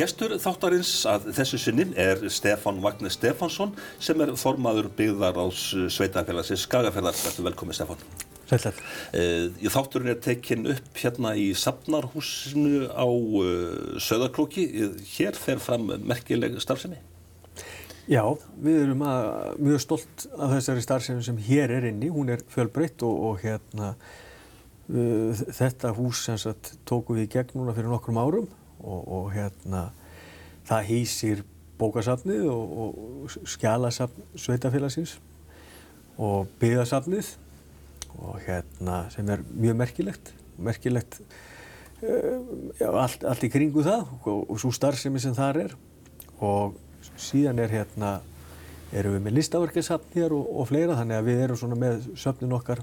Gestur þáttarins að þessu sinnin er Stefán Vagnir Stefánsson sem er formaður byggðar á Sveitafélagsins Skagafjörðar. Velkomin Stefán. Sællega. Uh, þátturinn er tekinn upp hérna í Safnarhúsinu á uh, Söðarklóki. Hér fer fram merkileg starfsemi. Já, við erum að, mjög stolt af þessari starfsemi sem hér er inni. Hún er fjölbreytt og, og hérna, uh, þetta hús sagt tóku við í gegn núna fyrir nokkrum árum og, hérna, það hýsir bókasafnið og, skjálasafn sveitafélagsins og byggðasafnið og hérna sem er mjög merkilegt, merkilegt uh, já, allt, allt í kringu það og, og svo starfsemi sem þar er. Og síðan er hérna, erum við með listaverkesafn hér og, og fleira þannig að við erum svona með söfnin okkar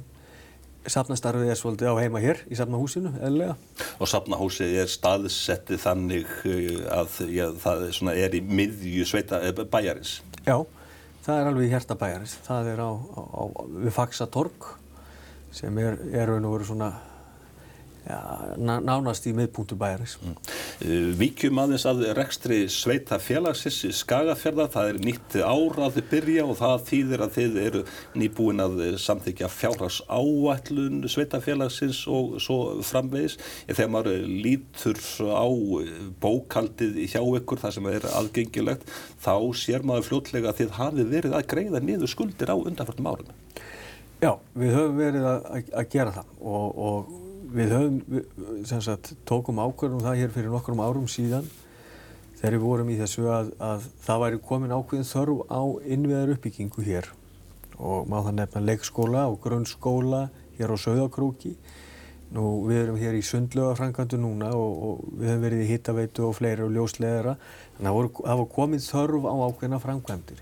Safnastarfið er svolítið á heima hér í Safnahúsinu, eðlega. Og Safnahúsið er staðsettið þannig að já, það er í miðju sveita bæjarins? Já, það er alveg í hérta bæjarins. Það er á, á, á við Faxatorg sem er, er raun og veru svona ja, nánast í miðpunktu bæjarins. Mm. Uh, víkjum aðeins að rekstri sveita félagsins í Skagafjörða. Það er nýtt ára að þið byrja og það þýðir að þið eru nýbúin að samþykja fjárhags áætlun sveita félagsins og svo framvegis. Þegar maður lítur á bókaldið hjá ykkur, það sem er aðgengilegt, þá sér maður fljótlega að þið hafið verið að greiða niður skuldir á undanförnum árunum. Já, við höfum verið að, að gera það og, og við höfum, sem sagt, tókum ákvörðum það hér fyrir nokkrum árum síðan þegar við vorum í þessu að, að það væri komin ákveðin þörf á innviðar uppbyggingu hér. Og má það nefna leikskóla og grunnskóla hér á Söðakróki. Nú, við erum hér í sundlögafrangandu núna og, og við höfum verið í hittaveitu og fleiri og ljósleðara þannig að það var komin þörf á ákveðina framkvæmdir.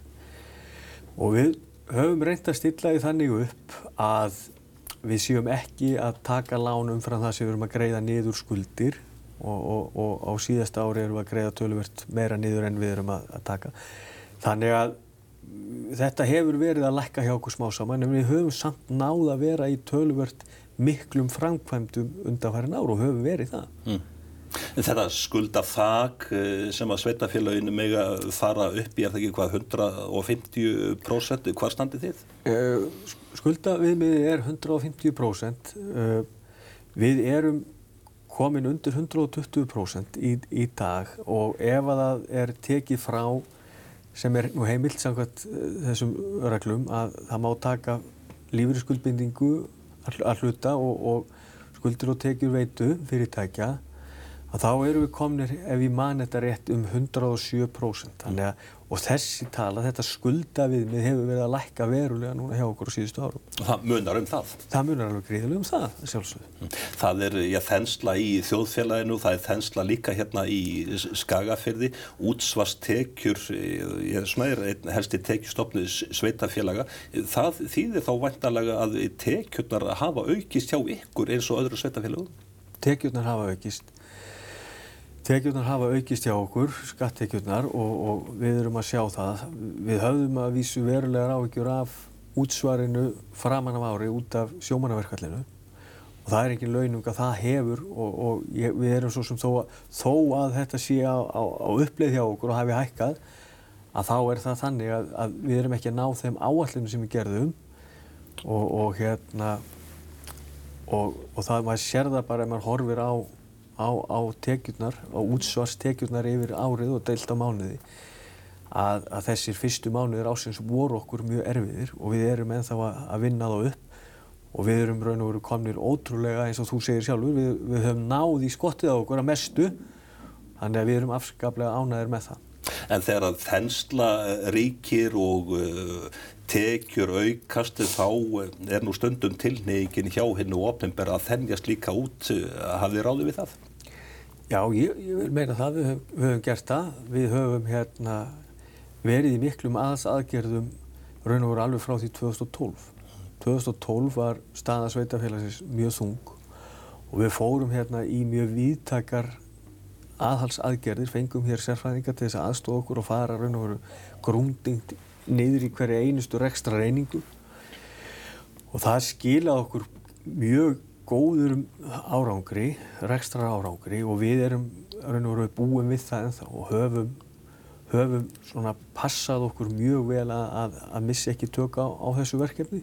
Og við höfum reynd að stilla því þannig upp að við séum ekki að taka lán umfram það sem við erum að greiða niður skuldir og, og, og á síðasta ári erum við að greiða töluvert meira niður en við erum að, að taka. Þannig að þetta hefur verið að lækka hjá okkur smá saman en við höfum samt náð að vera í töluvert miklum framkvæmdum undanfærin ár og höfum verið það. Mm. Þetta skulda þak eh, sem að sveitafélaginu mega fara upp í er það ekki hvað 150% hvað standið þið? Uh, skulda viðmiði er 150% uh, við erum komin undir 120% í, í dag og ef að það er tekið frá sem er nú heimilt samkvæmt þessum reglum að það má taka lífeyriskuldbindingu að hluta og, og skuldir og tekjur veitu fyrirtækja að þá eru við komnir, ef ég man þetta rétt, um 107%. Þannig að, og þessi tala, þetta skulda við mig hefur verið að lækka verulega núna hjá okkur á síðustu árum. Og það munar um það? Það munar alveg gríðilega um það, sjálfsögðu. Mm. Það er, já, þensla í þjóðfélaginu, það er þensla líka hérna í Skagafyrði, útsvastekjur, ég er svona, er helst í tekjustofnið sveitafélaga. Það þýðir þá vantarlega að tekjurnar hafa aukist hjá ykkur eins og öðru sveitafélagum? Tekjurnar hafa aukist Tekjurnar hafa aukist hjá okkur, skattekjurnar og, og við erum að sjá það. Við höfðum að vísu verulegar áhyggjur af útsvarinu framan af ári út af sjómannaverkallinu og það er engin launung að það hefur og, og ég, við erum svo sem þó að, þó að þetta sé á, á, á uppleið hjá okkur og hafi hækkað að þá er það þannig að, að við erum ekki að ná þeim áallinu sem við gerðum og, og hérna og það maður sér það bara ef maður horfir á á, á tekjurnar, á útsvarstekjurnar yfir árið og deilt á mánuði að, að þessir fyrstu mánuðir ásins voru okkur mjög erfiðir og við erum ennþá að, að vinna þá upp og við erum raun og veru komnir ótrúlega eins og þú segir sjálfur, við, við höfum náð í skottið á okkur að mestu þannig að við erum afskaplega ánæðir með það. En þegar að þensla ríkir og uh, tekjur aukast þá uh, er nú stundum tilnegin hjá hennu opnumber að þennjast líka út, hafið þið ráðið við það? Já, ég, ég vil meina það, við höfum, við höfum gert það, við höfum hérna, verið í miklum aðs aðgerðum raun og voru alveg frá því 2012. 2012 var staða sveitafélagsins mjög þung og við fórum hérna í mjög víðtakar aðhalsaðgerðir, fengum hér sérfræðingar til þess að aðstofa okkur og fara raun og veru grúndingt niður í hverja einustu rekstra reyningu og það skilaði okkur mjög góður árangri, rekstra árangri og við erum raun og raun búin við það ennþá og höfum, höfum svona passað okkur mjög vel að, að missa ekki tök á, á þessu verkefni.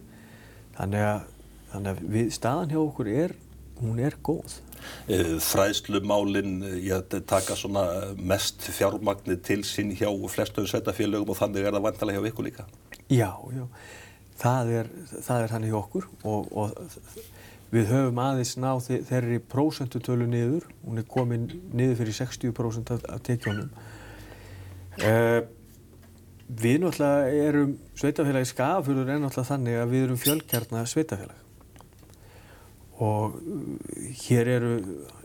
Þannig að, þannig að við, staðan hjá okkur er, hún er góð. Eh, fræðslumálinn, ég taka svona mest fjármagnir til sín hjá flestum sveitafélögum og þannig er það vantalega hjá ykkur líka? Já, já, það er, það er þannig hjá okkur og, og við höfum aðeins náð þeirri prósentutölu niður, hún er komin niður fyrir 60% af, tekjónum. Uh, við náttúrulega erum, sveitafélagi skafurur er náttúrulega þannig að við erum fjölkjarnar sveitafélag og hér eru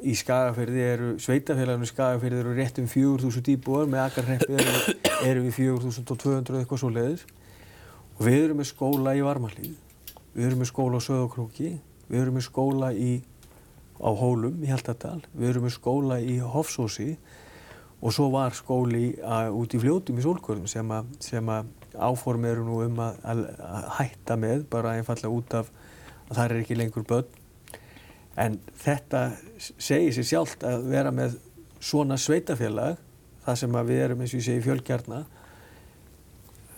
í Skagafyrði eru sveitafélaginu Skagafyrði eru rétt um 4.000 íbúar með Akarreppi eru, eru við 4.200 eitthvað svo leiðis og við erum með skóla í Varmalíð við erum með skóla á Söðokróki við erum með skóla í á Hólum í Hjaltadal við erum með skóla í Hofsósi. Og svo var skóli að, út í fljótum í Solkvörðum sem að, sem að áform eru nú um að, að hætta með bara einfallega út af að það er ekki lengur börn En þetta segir sér sjálft að vera með svona sveitafélag, það sem við erum eins og ég segi fjölkjarna,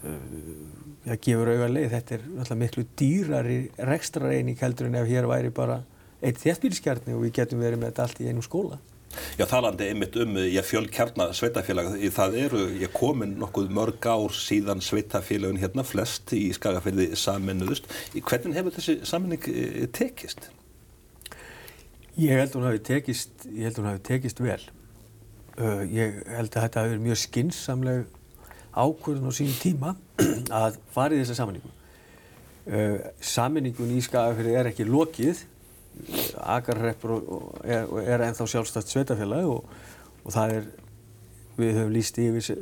það uh, gefur auðvitað leið. Þetta er náttúrulega miklu dýrari rekstrareining heldur en ef hér væri bara eitt þéttbílskjarni og við getum verið með þetta allt í einum skóla. Já, talandi einmitt um ég fjölkjarna sveitafélag, það eru, ég komin nokkuð mörg ár síðan sveitafélagun hérna, flest í Skagafyrði saminnuðust. Hvernig hefur þessi saminning eh, tekist? Ég held að hún hafi tekist, tekist vel. Uh, ég held að þetta hafi verið mjög skynnsamleg ákvörðun á sín tíma að fara í þessa saminningu. Uh, saminningun í Skagafyrði er ekki lokið, Akarreppur er, er ennþá sjálfstætt sveitafélag og, og það er, við höfum líst yfir,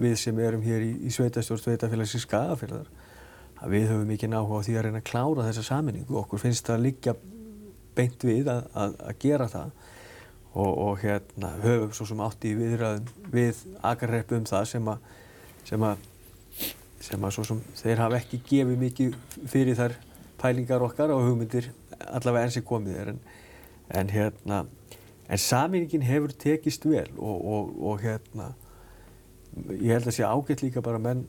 við sem erum hér í, í sveitastjórn sveitafélags í Skagafyrðar, að við höfum ekki náhuga á því að reyna að klára þessa saminningu. Okkur finnst það að liggja beint við að, að, að gera það. Og, og hérna höfum svo sem átt í viðræðum við akarreppu um það sem að sem að, sem að svo sem þeir hafa ekki gefið mikið fyrir þær pælingar okkar og hugmyndir allavega enn sem komið er. En, en hérna en saminingin hefur tekist vel og, og, og hérna ég held að sé ágætt líka bara menn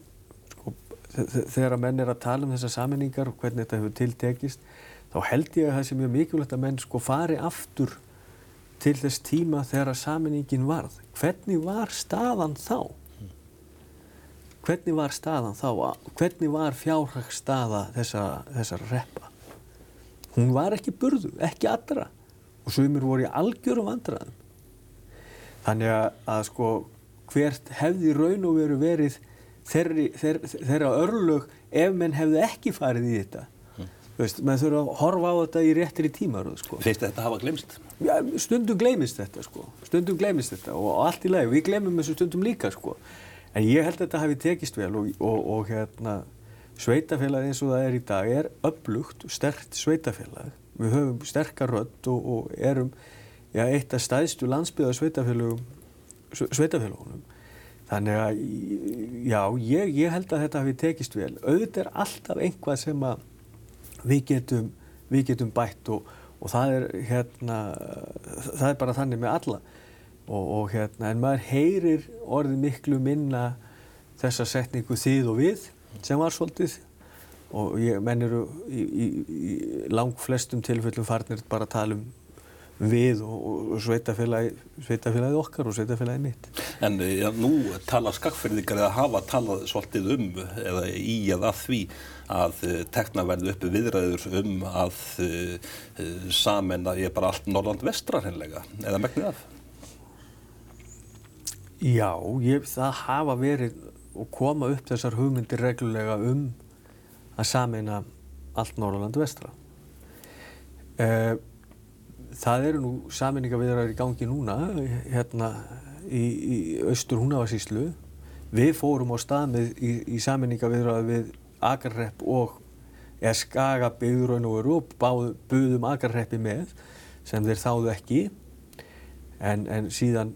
sko, þegar að menn er að tala um þessar saminningar og hvernig þetta hefur tiltekist þá held ég að það sé mjög mikilvægt að menn sko fari aftur til þess tíma þegar að saminningin varð. Hvernig var staðan þá? Hvernig var staðan þá? Hvernig var fjárhagsstaða þessara reppa? Hún var ekki burðu, ekki allra og sumir voru í algjörum vandraðum. Þannig að, að sko hvert hefði raun og veru verið þeirra örlög ef menn hefði ekki farið í þetta Veist, maður þurfa að horfa á þetta í réttir í tímaröð sko. Feist þetta hafa glemst? Já, stundum glemist þetta sko, stundum glemist þetta og allt í lagi, við glemum þessu stundum líka sko. En ég held að þetta hafi tekist vel og, og, og hérna, sveitafélag eins og það er í dag er upplugt og sterkt sveitafélag. Við höfum sterkar rödd og, og erum ja, eitt af stæðstu landsbyðar sveitafélagunum. Þannig að, já, ég, ég held að þetta hafi tekist vel. Auðvitað er alltaf einhvað sem að við getum, við getum bætt og, og það er hérna, það er bara þannig með alla. Og, og hérna, en maður heyrir orðið miklu minna þessa setningu þið og við sem var svolítið. Og ég menn eru í, í, í lang flestum tilfellum farnir bara að tala um við og, sveitafélagi, sveitafélagið okkar og sveitafélagið mitt. En ja, nú tala skakferðingar eða hafa talað svolítið um eða í eða því að uh, tekna verði uppi viðræður um að uh, samen að ég bara allt Norrland vestra hreinlega eða megnið af? Já, ég, það hafa verið og koma upp þessar hugmyndir reglulega um að samena allt Norrland vestra. Það eru nú saminningaviðrar í gangi núna hérna í, í austur húnavarsíslu við fórum á stað með í, í saminningaviðrar við Akarrepp og eða Skagabygður og veru og buðum Akarreppi með sem þeir þáðu ekki. En, en síðan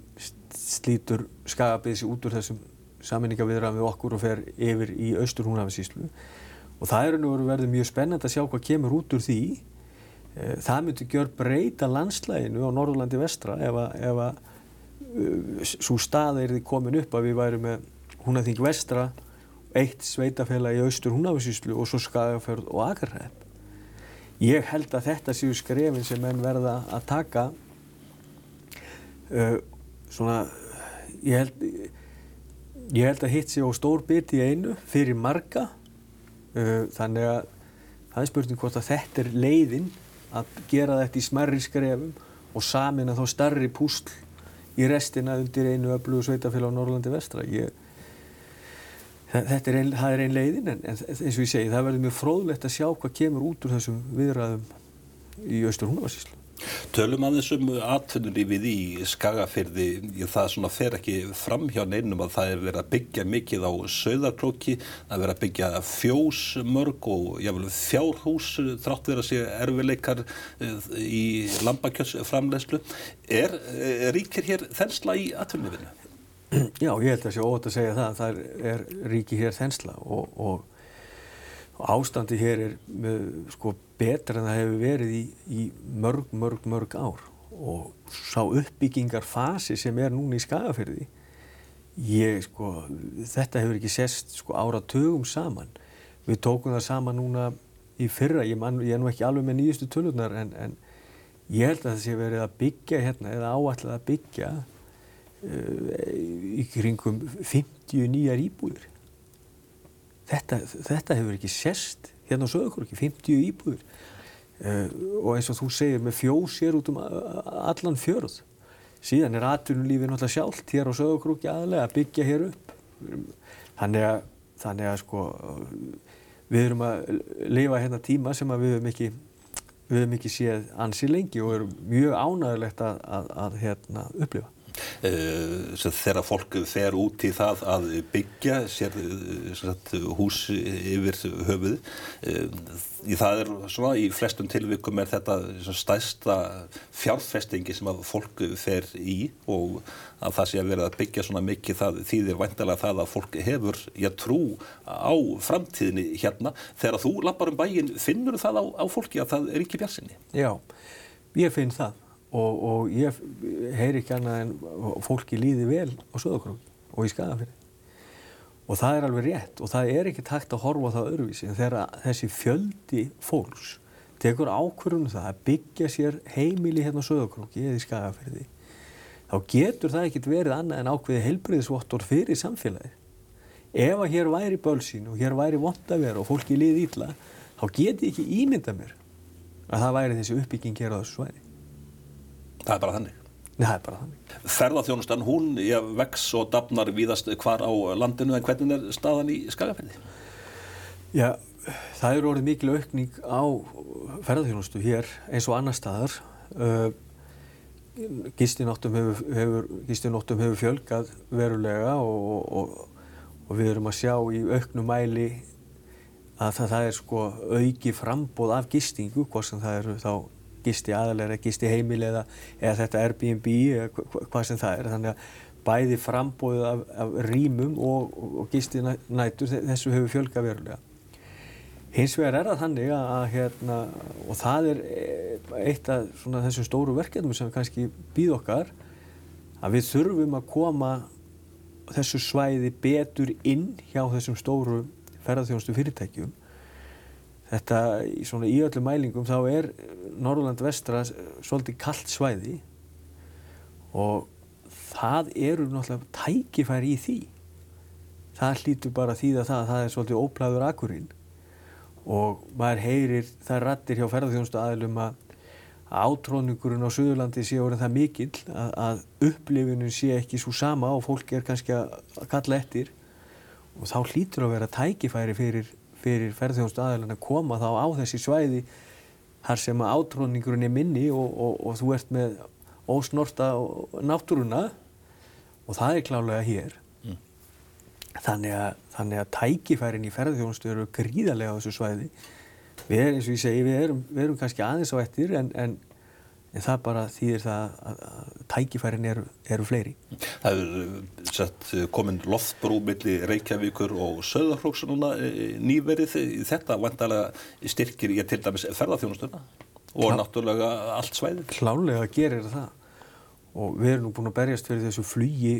slítur Skagabygð sér út úr þessum saminningaviðrar við okkur og fer yfir í austur húnavarsíslu og það er nú verið mjög spennand að sjá hvað kemur út úr því. Uh, það myndi gjör breyta landslæginu á Norðurlandi vestra ef að, ef að uh, svo stað því komin upp að við værum með Húnaþing vestra eitt sveitafélag í austur Húnafjörnsíslu og svo Skagafjörð og Akarhæð ég held að þetta séu skrefin sem menn verða að taka uh, svona ég held ég held að hitt séu á stór biti í einu fyrir marga uh, þannig að það er spurning hvort að þetta er leiðin að gera þetta í smerri skrefum og samin að þá starri púsl í restina undir einu öflugu sveitafélag á Norrlandi vestra. Ég Þetta er ein, er ein leiðin en, en eins og ég segi það verður mjög fróðlegt að sjá hvað kemur út úr þessum viðræðum í austur húnavarsíslu. Tölum að þessum atvinnunni við í skagafyrði, það svona fer ekki fram hjá neinum að það er verið að byggja mikið á söðarklóki, það er verið að byggja fjósmörg og jáfnvel fjárhús þrátt verið að sé erfileikar eh, í lambakjössframlegslu. Er, er eh, ríkir hér þensla í atvinnunni? Já, ég held að sé ótt að segja það að það er ríki hér þensla og, og, og ástandi hér er með, sko, betra en það hefur verið í, í mörg, mörg, mörg ár. Og sá uppbyggingarfasi sem er núna í skagafyrði ég, sko, þetta hefur ekki sest sko áratugum saman. Við tókum það saman núna í fyrra, ég, man, ég er nú ekki alveg með nýjustu tölurnar en, en ég held að það sé verið að byggja hérna eða áallega að byggja í kringum 50 nýjar íbúður. Þetta, þetta hefur ekki sérst hérna á Söðukrúki, 50 íbúður uh, og eins og þú segir með fjós hér út um allan fjörð. Síðan er atvinnulífið náttúrulega sjálft hér á Söðukrúki aðlega að byggja hér upp. Þannig að, þannig að sko við erum að lifa hérna tíma sem við höfum ekki, við höfum ekki séð ansi lengi og erum mjög ánægilegt að, að, að hérna, upplifa. Uh, þegar fólk fer út í það að byggja sér sagt, hús yfir höfuð uh, það er svona í flestum tilvikum er þetta stæsta fjárfestingi sem að fólk fer í og að það sé að vera að byggja svona mikið það þýðir væntalega það að fólk hefur ég trú á framtíðinni hérna. Þegar þú lappar um bæin finnur það á, á fólki að það er ekki björnsinni Já, ég finn það og, og ég heyr ekki annað en fólki líði vel á Söðokróki og í Skagafjörði og það er alveg rétt og það er ekki takt að horfa það öðruvísi en þegar þessi fjöldi fólks tekur ákvörðunum það að byggja sér heimili hérna á Söðokróki eða í Skagafjörði þá getur það ekkert verið annað en ákveði heilbriðisvottor fyrir samfélagi ef að hér væri bölsín og hér væri vond að vera og fólki líði ítla þá geti ekki ímynda mér að það væri þessi uppbygging hér á þessu svæði Það er bara þannig. Nei, það er bara þannig. Ferðarþjónustan, hún vex og dafnar víðast hvar á landinu en hvernig er staðan í Skagafjörði? Já, það eru orðið mikil aukning á ferðarþjónustu hér eins og annar staðar. Gistinóttum hefur, hefur, hefur fjölgað verulega og, og, og við erum að sjá í auknum mæli að það, það er sko auki frambóð af gistingu, hvort sem það eru þá gisti aðalega eða gisti heimil eða, eða þetta Airbnb eða hvað sem það er. Þannig að bæði frambóðið af, af rýmum og, og gisti nætur þessu hefur fjölga verulega. Hins vegar er það þannig að, að hérna, og það er eitt af þessum stóru verkefnum sem kannski býð okkar, að við þurfum að koma þessu svæði betur inn hjá þessum stóru ferðarþjónustu fyrirtækjum Þetta svona í öllum mælingum þá er Norrland vestra svolítið kallt svæði og það eru náttúrulega tækifæri í því. Það hlýtur bara því að það, það er svolítið óplæður akkurinn og maður heyrir það rattir hjá ferðarþjónustu aðlum að átróningurinn á Suðurlandi sé orðin það mikill að, að upplifunum sé ekki svo sama og fólk er kannski að kalla eftir og þá hlýtur að vera tækifæri fyrir fyrir ferðjóðstu aðeins að koma þá á þessi svæði þar sem að átróningurinn er minni og, og, og þú ert með ósnorta náttúruna og það er klálega hér. Mm. Þannig, að, þannig að tækifærin í ferðjóðstu eru gríðarlega á þessu svæði. Við erum, eins og ég segi, við erum, við erum kannski aðeins á ettir en, en en það bara þýðir það að, tækifærin eru, eru fleiri. Það er uh, sett, uh, komin loftbrú millir Reykjavíkur og Söðarflóks núna uh, nýverið þetta vantalega styrkir að til dæmis ferðarþjónustuna? og náttúrulega allt svæðið. Klálega gerir það og við erum nú búin að berjast fyrir þessu flugi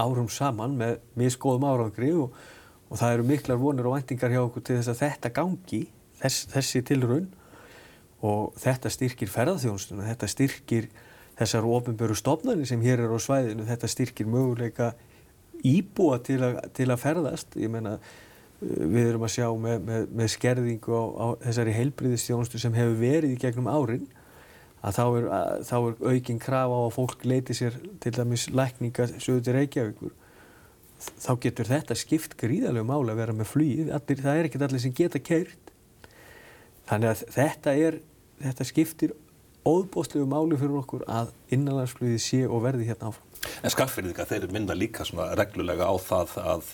árum saman með miskoðum árangri og, og það eru miklar vonir og væntingar hjá okkur til þess að þetta gangi, þess, þessi tilraun og þetta styrkir ferðarþjónstuna, þetta styrkir þessar ofinböru stofnarnir sem hér er á svæðinu, þetta styrkir möguleika íbúa til, a, til að ferðast, ég menna við erum að sjá með, með, með skerðingu á, á þessari heilbriðistjónustu sem hefur verið í gegnum árin að þá er, að, þá er aukinn krafa á að fólk leiti sér til dæmis lækninga sögur til Reykjavíkur. Þá getur þetta skipt gríðarlega máli að vera með flýð, það er ekkert allir sem geta keirt þannig að þetta er þetta skiptir óðbóstlegu máli fyrir okkur að innanlandsflöði sé og verði hérna áfram. En skaffinniðingar, þeir minna líka svona reglulega á það að,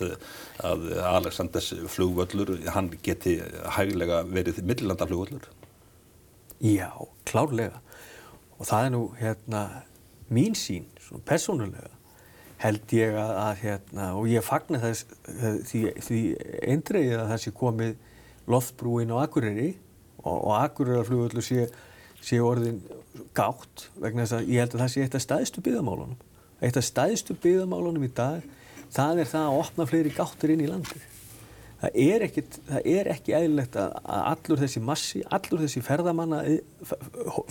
að Aleksandrs flugvöllur, hann geti hæglega verið millandaflugvöllur? Já, klárlega. Og það er nú hérna mín sín, svona persónulega, held ég að, að hérna, og ég fagnar þess því, því eindreið að það sé komið loftbrúin á Akureyri og, og Akureyrarflugvöllur sé sé orðin gátt vegna þess að ég held að það sé eitt af staðistu byggðamálunum. Eitt af staðistu byggðamálunum í dag, það er það að opna fleiri gáttur inn í landi. Það er, ekkit, það er ekki eðlilegt að allur þessi massi, allur þessi ferðamanna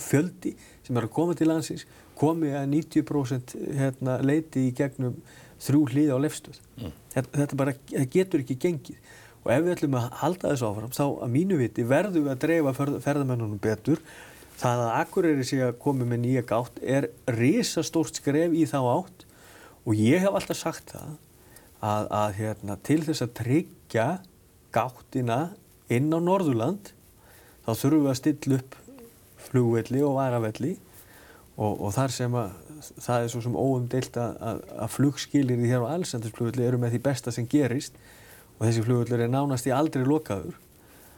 fjöldi sem er að koma til landsins komi að 90% hérna, leiti í gegnum þrjú hlið á lefstöð. Mm. Þetta, þetta bara, getur ekki gengið. Og ef við ætlum að halda þessu áfram, þá að mínu viti verðum við að dreifa ferðamennunum betur. Það að Akureyri sé að koma með nýja gátt er risastórt skref í þá átt. Og ég hef alltaf sagt það að, að hérna, til þess að tryggja gáttina inn á Norðurland þá þurfum við að stilla upp flugvelli og varavelli. Og, og þar sem að það er svo sem óumdeilt að, að, að flugskilir í hér á Alessandarsflugvelli eru með því besta sem gerist og þessi flugvelli er nánast í aldrei lokaður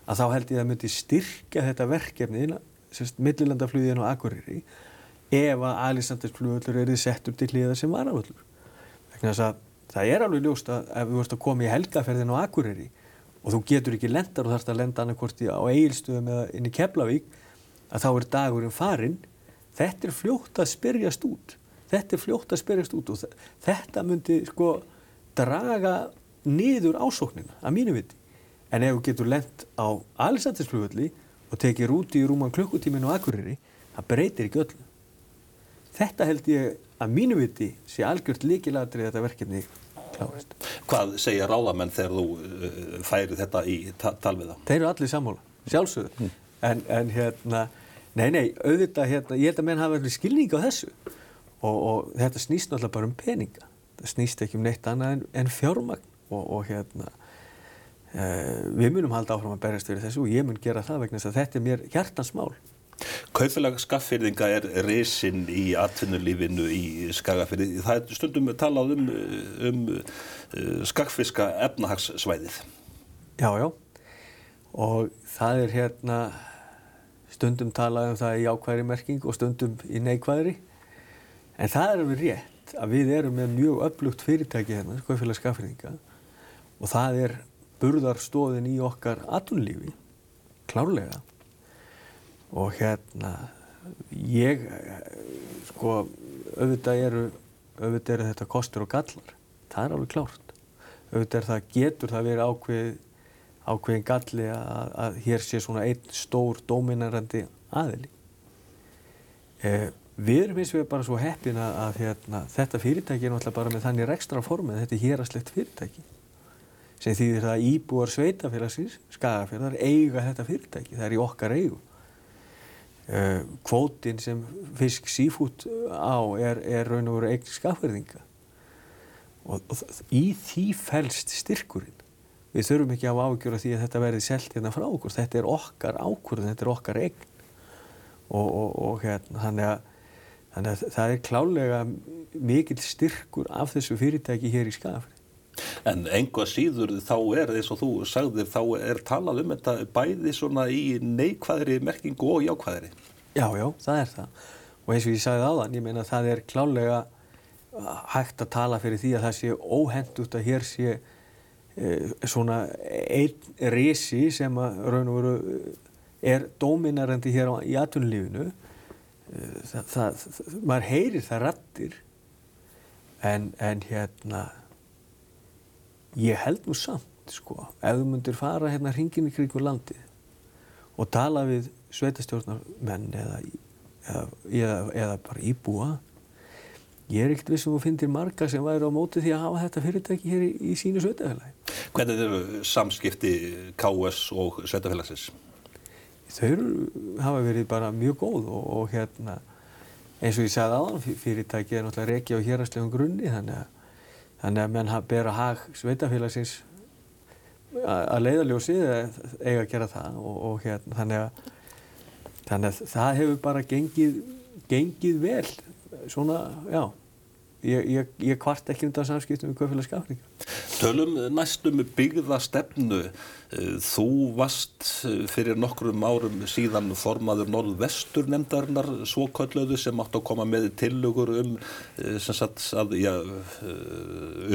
að þá held ég að myndi styrka þetta verkefni millilandaflugin og Akureyri ef að Alisandarsflugvöldur er þið sett upp til hliðar sem varavöllur. Það er alveg ljóst að ef þú ert að koma í helgaferðin á Akureyri og þú getur ekki lendar og þarfst að lenda annarkort á eigilstöðum eða inn í Keflavík að þá er dagurinn farinn. Þetta er fljótt að spyrjast út. Þetta er fljótt að spyrjast út og þetta myndi sko draga niður ásóknina að mínu viti. En ef þú getur lend á Alisandarsflugvöldi og tekið rúti í rúman klukkutíminu á Akureyri, það breytir ekki öllu. Þetta held ég að mínu viti sé algjört líkilatrið þetta verkefni klárast. Hvað segja ráðamenn þegar þú uh, færi þetta í ta talviða? Þeir eru allir sammála, sjálfsögðu. Mm. En, en hérna, nei, nei, auðvitað, hérna, ég held að menn hafa allir skilning á þessu og, og þetta snýst náttúrulega bara um peninga. Það snýst ekki um neitt annað en, en fjármagn og, og hérna, Uh, við munum halda áfram að berjast fyrir þessu og ég mun gera það vegna þess að þetta er mér hjartansmál. Kaufélag skaffyrðinga er reysinn í atvinnulífinu í skagafyrði. Það er stundum talað um, um uh, skagfiska efnahagssvæðið. Já, já. Og það er hérna stundum talað um það í ákvæðri merking og stundum í neikvæðri. En það er alveg rétt að við erum með mjög öflugt fyrirtæki hérna, Kaufélag skaffyrðinga og það er burðarstóðin í okkar atunlífi, klárlega. Og hérna, ég, sko, auðvitað eru, auðvitað eru þetta kostur og gallar. Það er alveg klárt. Auðvitað er það, getur það verið ákveð, ákveðin galli að, að hér sé svona einn stór dóminarandi aðili. Eh, við erum eins og við bara svo heppin að, að hérna, þetta fyrirtæki er náttúrulega bara með þannig rekstra formið, þetta er héraslegt fyrirtæki sem þýðir það að íbúar sveitafélagsins, skagafélagar, eiga þetta fyrirtæki, það er í okkar eigu. Uh, kvótin sem fisk sífút á er, er raun og veru eigin skafverðinga og, og í því fælst styrkurinn. Við þurfum ekki að ágjöra því að þetta verði selt hérna frá okkur, þetta er okkar ákvörðin, þetta er okkar eigin og, og, og hérna, þannig að, þannig að það er klálega mikil styrkur af þessu fyrirtæki hér í skafverði. En einhvað síður þá er, eins og þú sagðir, þá er talað um þetta bæði svona í neikvæðri merkingu og jákvæðri. Já, já, það er það. Og eins og ég sagði áðan, ég meina það er klálega hægt að tala fyrir því að það sé óhendut að hér sé e, svona einn risi sem að raun og veru er dóminarandi hér á, í atvinnulífinu það, það, það, maður heyrir það rattir en, en hérna ég held nú samt sko, ef þú myndir fara hérna hringin í kringu landið og tala við sveitastjórnarmenn eða, eða, eða, eða bara íbúa ég er ekkert vissum að finna marga sem væri á móti því að hafa þetta fyrirtæki hér í, í sínu sveitafélagi. Hvernig eru samskipti KS og sveitafélagsins? Þau eru, hafa verið bara mjög góð og, og hérna eins og ég sagði aðan fyrirtæki er náttúrulega reiki á hérastlegum grunni þannig að, þannig að menn bera hag sveitafélagsins að leiðaljósi eiga að gera það og, og hérna þannig að, þannig að það hefur bara gengið, gengið vel. Svona, já ég, ég, ég kvart ekki undan samskiptum við Guðfélagsgafninga. Tölum næstum byggða stefnu. Þú varst fyrir nokkrum árum síðan formaður Norðvestur nefndarinnar svo kölluðu sem átt að koma með tilugur um sagt, að, já,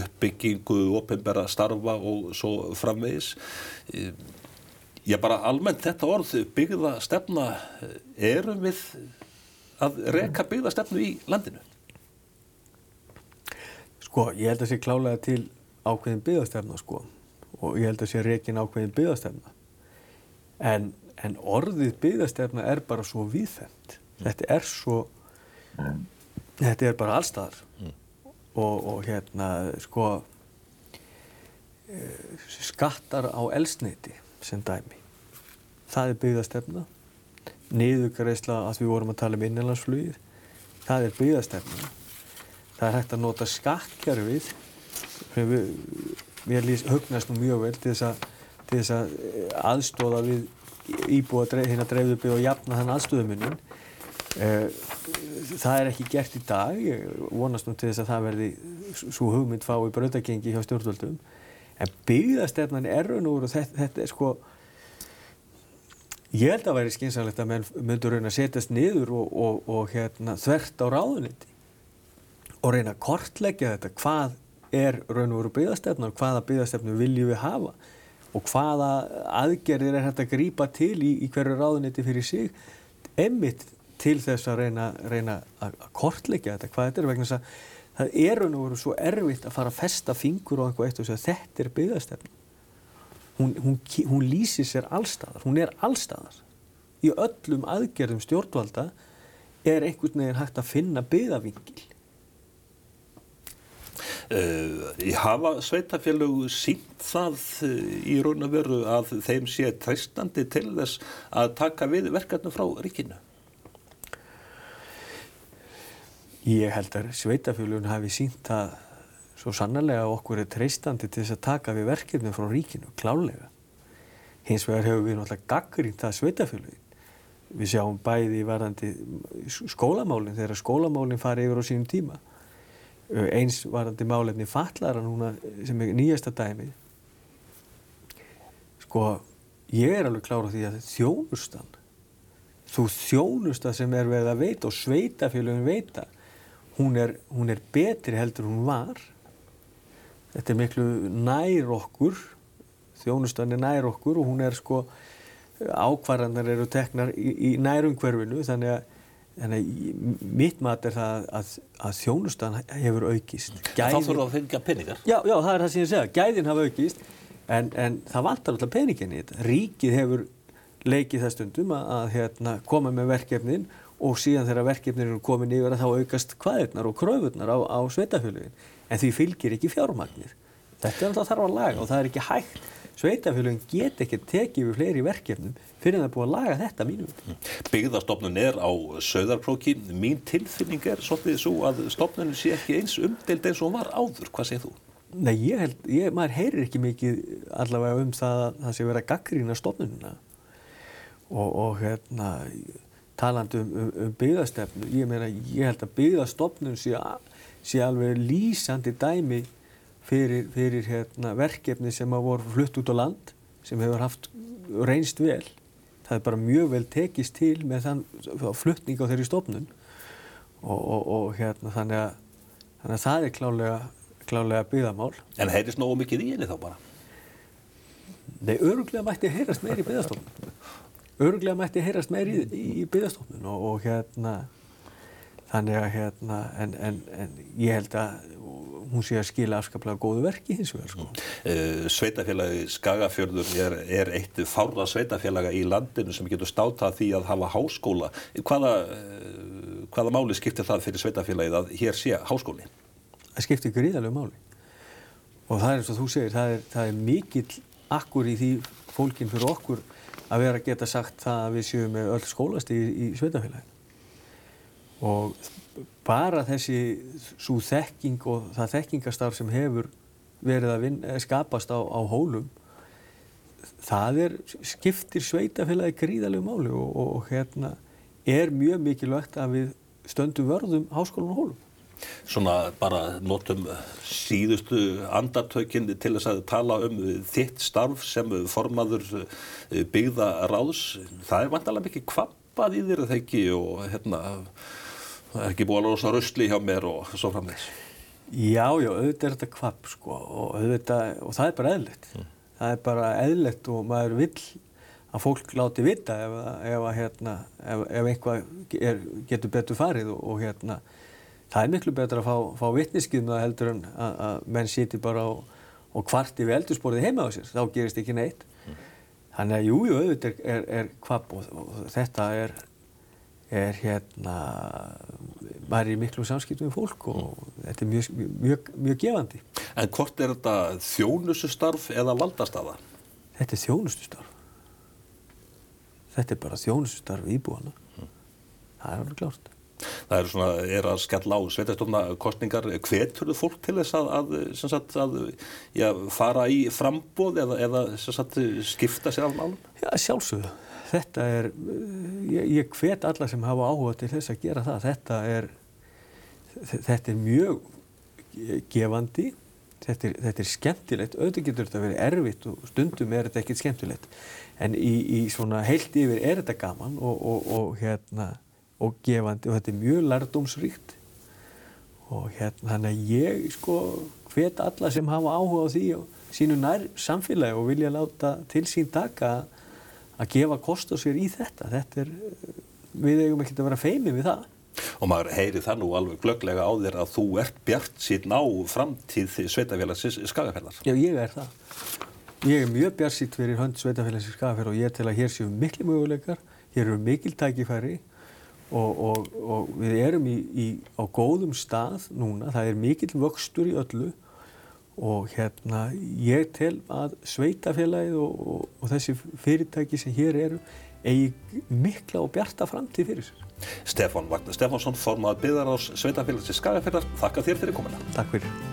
uppbyggingu, ofinbæra starfa og svo framvegis. Já bara almennt þetta orð byggða stefna erum við að reka byggðastefnu í landinu? Sko, ég held að sé klálega til ákveðin byggðastefna sko og ég held að sé rekin ákveðin byggðastefna en, en orðið byggðastefna er bara svo viðfemt. Mm. Þetta er svo, mm. þetta er bara allstaðar mm. og, og hérna sko eh, skattar á elsneiti sem dæmi. Það er byggðastefna niðugreisla að við vorum að tala um innanlandsflugið það er byggðastefna það er hægt að nota skattkerfið við hugnast nú mjög vel til þess að, til þess að eh, aðstóða við íbúa hérna dreifðubi og jafna þann aðstóðumunin eh, það er ekki gert í dag. Ég vonast nú til þess að það verði svo hugmynd fá í brautagengi hjá stjórnvöldum. En byggðastefnan er raun og þetta, þetta er sko Ég held að það væri skynsalegt að menn myndur reyna að setjast niður og, og, og hérna, þvert á ráðuniti og reyna að kortleggja þetta. Hvað er raun og veru byggðastefna og hvaða byggðastefnu viljum við hafa? Og hvaða aðgerðir er hægt að grýpa til í, í hverju ráðuniti fyrir sig? Emmitt til þess að reyna, reyna að kortleggja þetta. Hvað þetta er vegna þess að það er raun og veru svo erfitt að fara að festa fingur á einhver eitt og segja þetta er byggðastefna. Hún, hún, hún lýsir sér allstaðar, hún er allstaðar. Í öllum aðgerðum stjórnvalda er einhvern veginn hægt að finna byggðavingil. Uh, hafa sveitafélög sínt það uh, í raun og veru að þeim sé treystandi til þess að taka við verkefnum frá ríkinu? Ég held að sveitafélögun hafi sínt að svo sannarlega okkur er treystandi til þess að taka við verkefnum frá ríkinu, klálega. Hins vegar hefur við náttúrulega gaggrínt það sveitafélagin. Við sjáum bæði í varandi skólamálinn, þegar skólamálinn fari yfir á sínum tíma. Eins varandi málefni fallara núna sem er nýjasta dæmi. Sko, ég er alveg klára því að þjónustan, þú þjónusta sem er veið að veita og sveitafélagin veita, hún er, hún er betri heldur hún var þetta er miklu nær okkur þjónustan er nær okkur og hún er sko ákvarðanar eru teknar í, í nærumhverfinu þannig að, þannig mitt mat er það að, að þjónustan hefur aukist Gæðin, Þá þurfa að fengja peningar Já, já, það er það sem ég segja, gæðin hafa aukist en, en það vantar alltaf peningin í þetta Ríkið hefur leikið það stundum að, að hérna, koma með verkefnin og síðan þegar verkefnin eru komin yfir að þá aukast hvaðirnar og kröfurnar á, á sveitafjölugin en því fylgir ekki fjármagnir. Þetta er alltaf þarf að laga og það er ekki hægt. Sveitafélagin get ekki tekið við fleiri verkefnum fyrir að það er búið að laga þetta mínum. Byggðarstofnun er á söðarpróki. Mín tilfinning er svolítið svo að stofnunum sé ekki eins umdelt eins og hún var áður. Hvað segir þú? Nei, ég held, ég, maður heyrir ekki mikið allavega um það að það sé verið að gaggrína stofnununa og, og hérna talandi um, um, um byggðarstefnu, ég meina, ég held að byggðarstofnun sé sé alveg lýsandi dæmi fyrir, fyrir hérna, verkefni sem hafa voru flutt út á land sem hefur haft reynst vel. Það er bara mjög vel tekist til með þann fluttning á þeirri stofnun. Og, og, og hérna þannig að, þannig að það er klálega, klálega byggðamál. En heyrðist nógu mikið í henni þá bara? Nei, öruglega mætti heyrast meir í byggðastofnun. Öruglega mætti heyrast meir í, í, í byggðastofnun og, og hérna þannig að hérna en, en, en ég held að hún sé að skila afskaplega góðu verki hins vegar sko. Uh, sveitafélagi Skagafjörður er, er eitt fárða sveitafélaga í landinu sem getur státað því að hafa háskóla. Hvaða, uh, hvaða máli skiptir það fyrir sveitafélagið að hér sé háskóli? Það skiptir gríðarlegu máli og það er eins og þú segir, það er, það er mikill akkur í því fólkin fyrir okkur að vera að geta sagt það að við séum með öll skólasti í, í sveitafélaginu og bara þessi svo þekking og það þekkingastarf sem hefur verið að vinna, skapast á, á hólum það er, skiptir sveitafélagi gríðarlegu máli og, og, og hérna er mjög mikilvægt að við stöndum vörðum háskólan og hólum Svona bara notum síðustu andartökinni til þess að tala um þitt starf sem formaður eh, byggða ráðs. Það er vantalega mikið kvappað í þér þegar ekki og hérna ekki búið að losa röstli hjá mér og svo framvegs. Já, já, auðvitað er þetta kvapp sko og, auðvitað, og það er bara eðlert. Mm. Það er bara eðlert og maður vill að fólk láti vita ef, ef, hérna, ef, ef einhvað er, getur betur farið og, og hérna það er miklu betur að fá, fá vittniskið heldur en að, að menn sýti bara og, og kvarti við eldursporið heima á sér, þá gerist ekki neitt. Mm. Þannig að jújú, auðvitað er, er, er kvapp og, og þetta er, er hérna, maður er í miklu samskiptum við fólk og þetta er mjög, mjög, mjög gefandi. En hvort er þetta þjónustustarf eða valdastafa? Þetta er þjónustustarf. Þetta er bara þjónustustarf íbúana. Mm. Það er alveg klárt. Það er svona, er að skella á sveitastofna kostningar, hvetur þú fólk til þess að, að, sagt, að já, fara í frambóð eða, eða sagt, skipta sér af málum? Já, sjálfsögðu. Þetta er, ég, ég hvet alla sem hafa áhuga til þess að gera það. Þetta er, þetta er mjög gefandi, þetta er, þetta er skemmtilegt, auðvitað getur þetta verið erfitt og stundum er þetta ekkert skemmtilegt. En í, í svona heilt yfir er þetta gaman og, og, og hérna, og gefandi og þetta er mjög lærdómsríkt og hérna þannig að ég sko hvet alla sem hafa áhuga á því og sínu nær samfélagi og vilja láta til sín taka að gefa kost á sér í þetta. Þetta er, við eigum ekki að vera feimið við það. Og maður heyri það nú alveg glögglega á þér að þú ert bjart síðan á framtíð sveitafélagsins skagafélags. Já, ég er það. Ég er mjög bjart síðan fyrir hönd sveitafélagsins skagafélags og ég tel að hér séu miklu möguleikar, hér eru mikil tækifæri og, og, og við erum í, í, á góðum stað núna, það er mikill vöxtur í öllu og hérna ég tel að sveitafélagið og, og þessi fyrirtæki sem hér eru eigi mikla og bjarta framtíð fyrir sér. Stefán Vagnar Stefánsson, formað byggðar ás sveitafélagsins Skagafélag, þakka þér fyrir komina. Takk fyrir.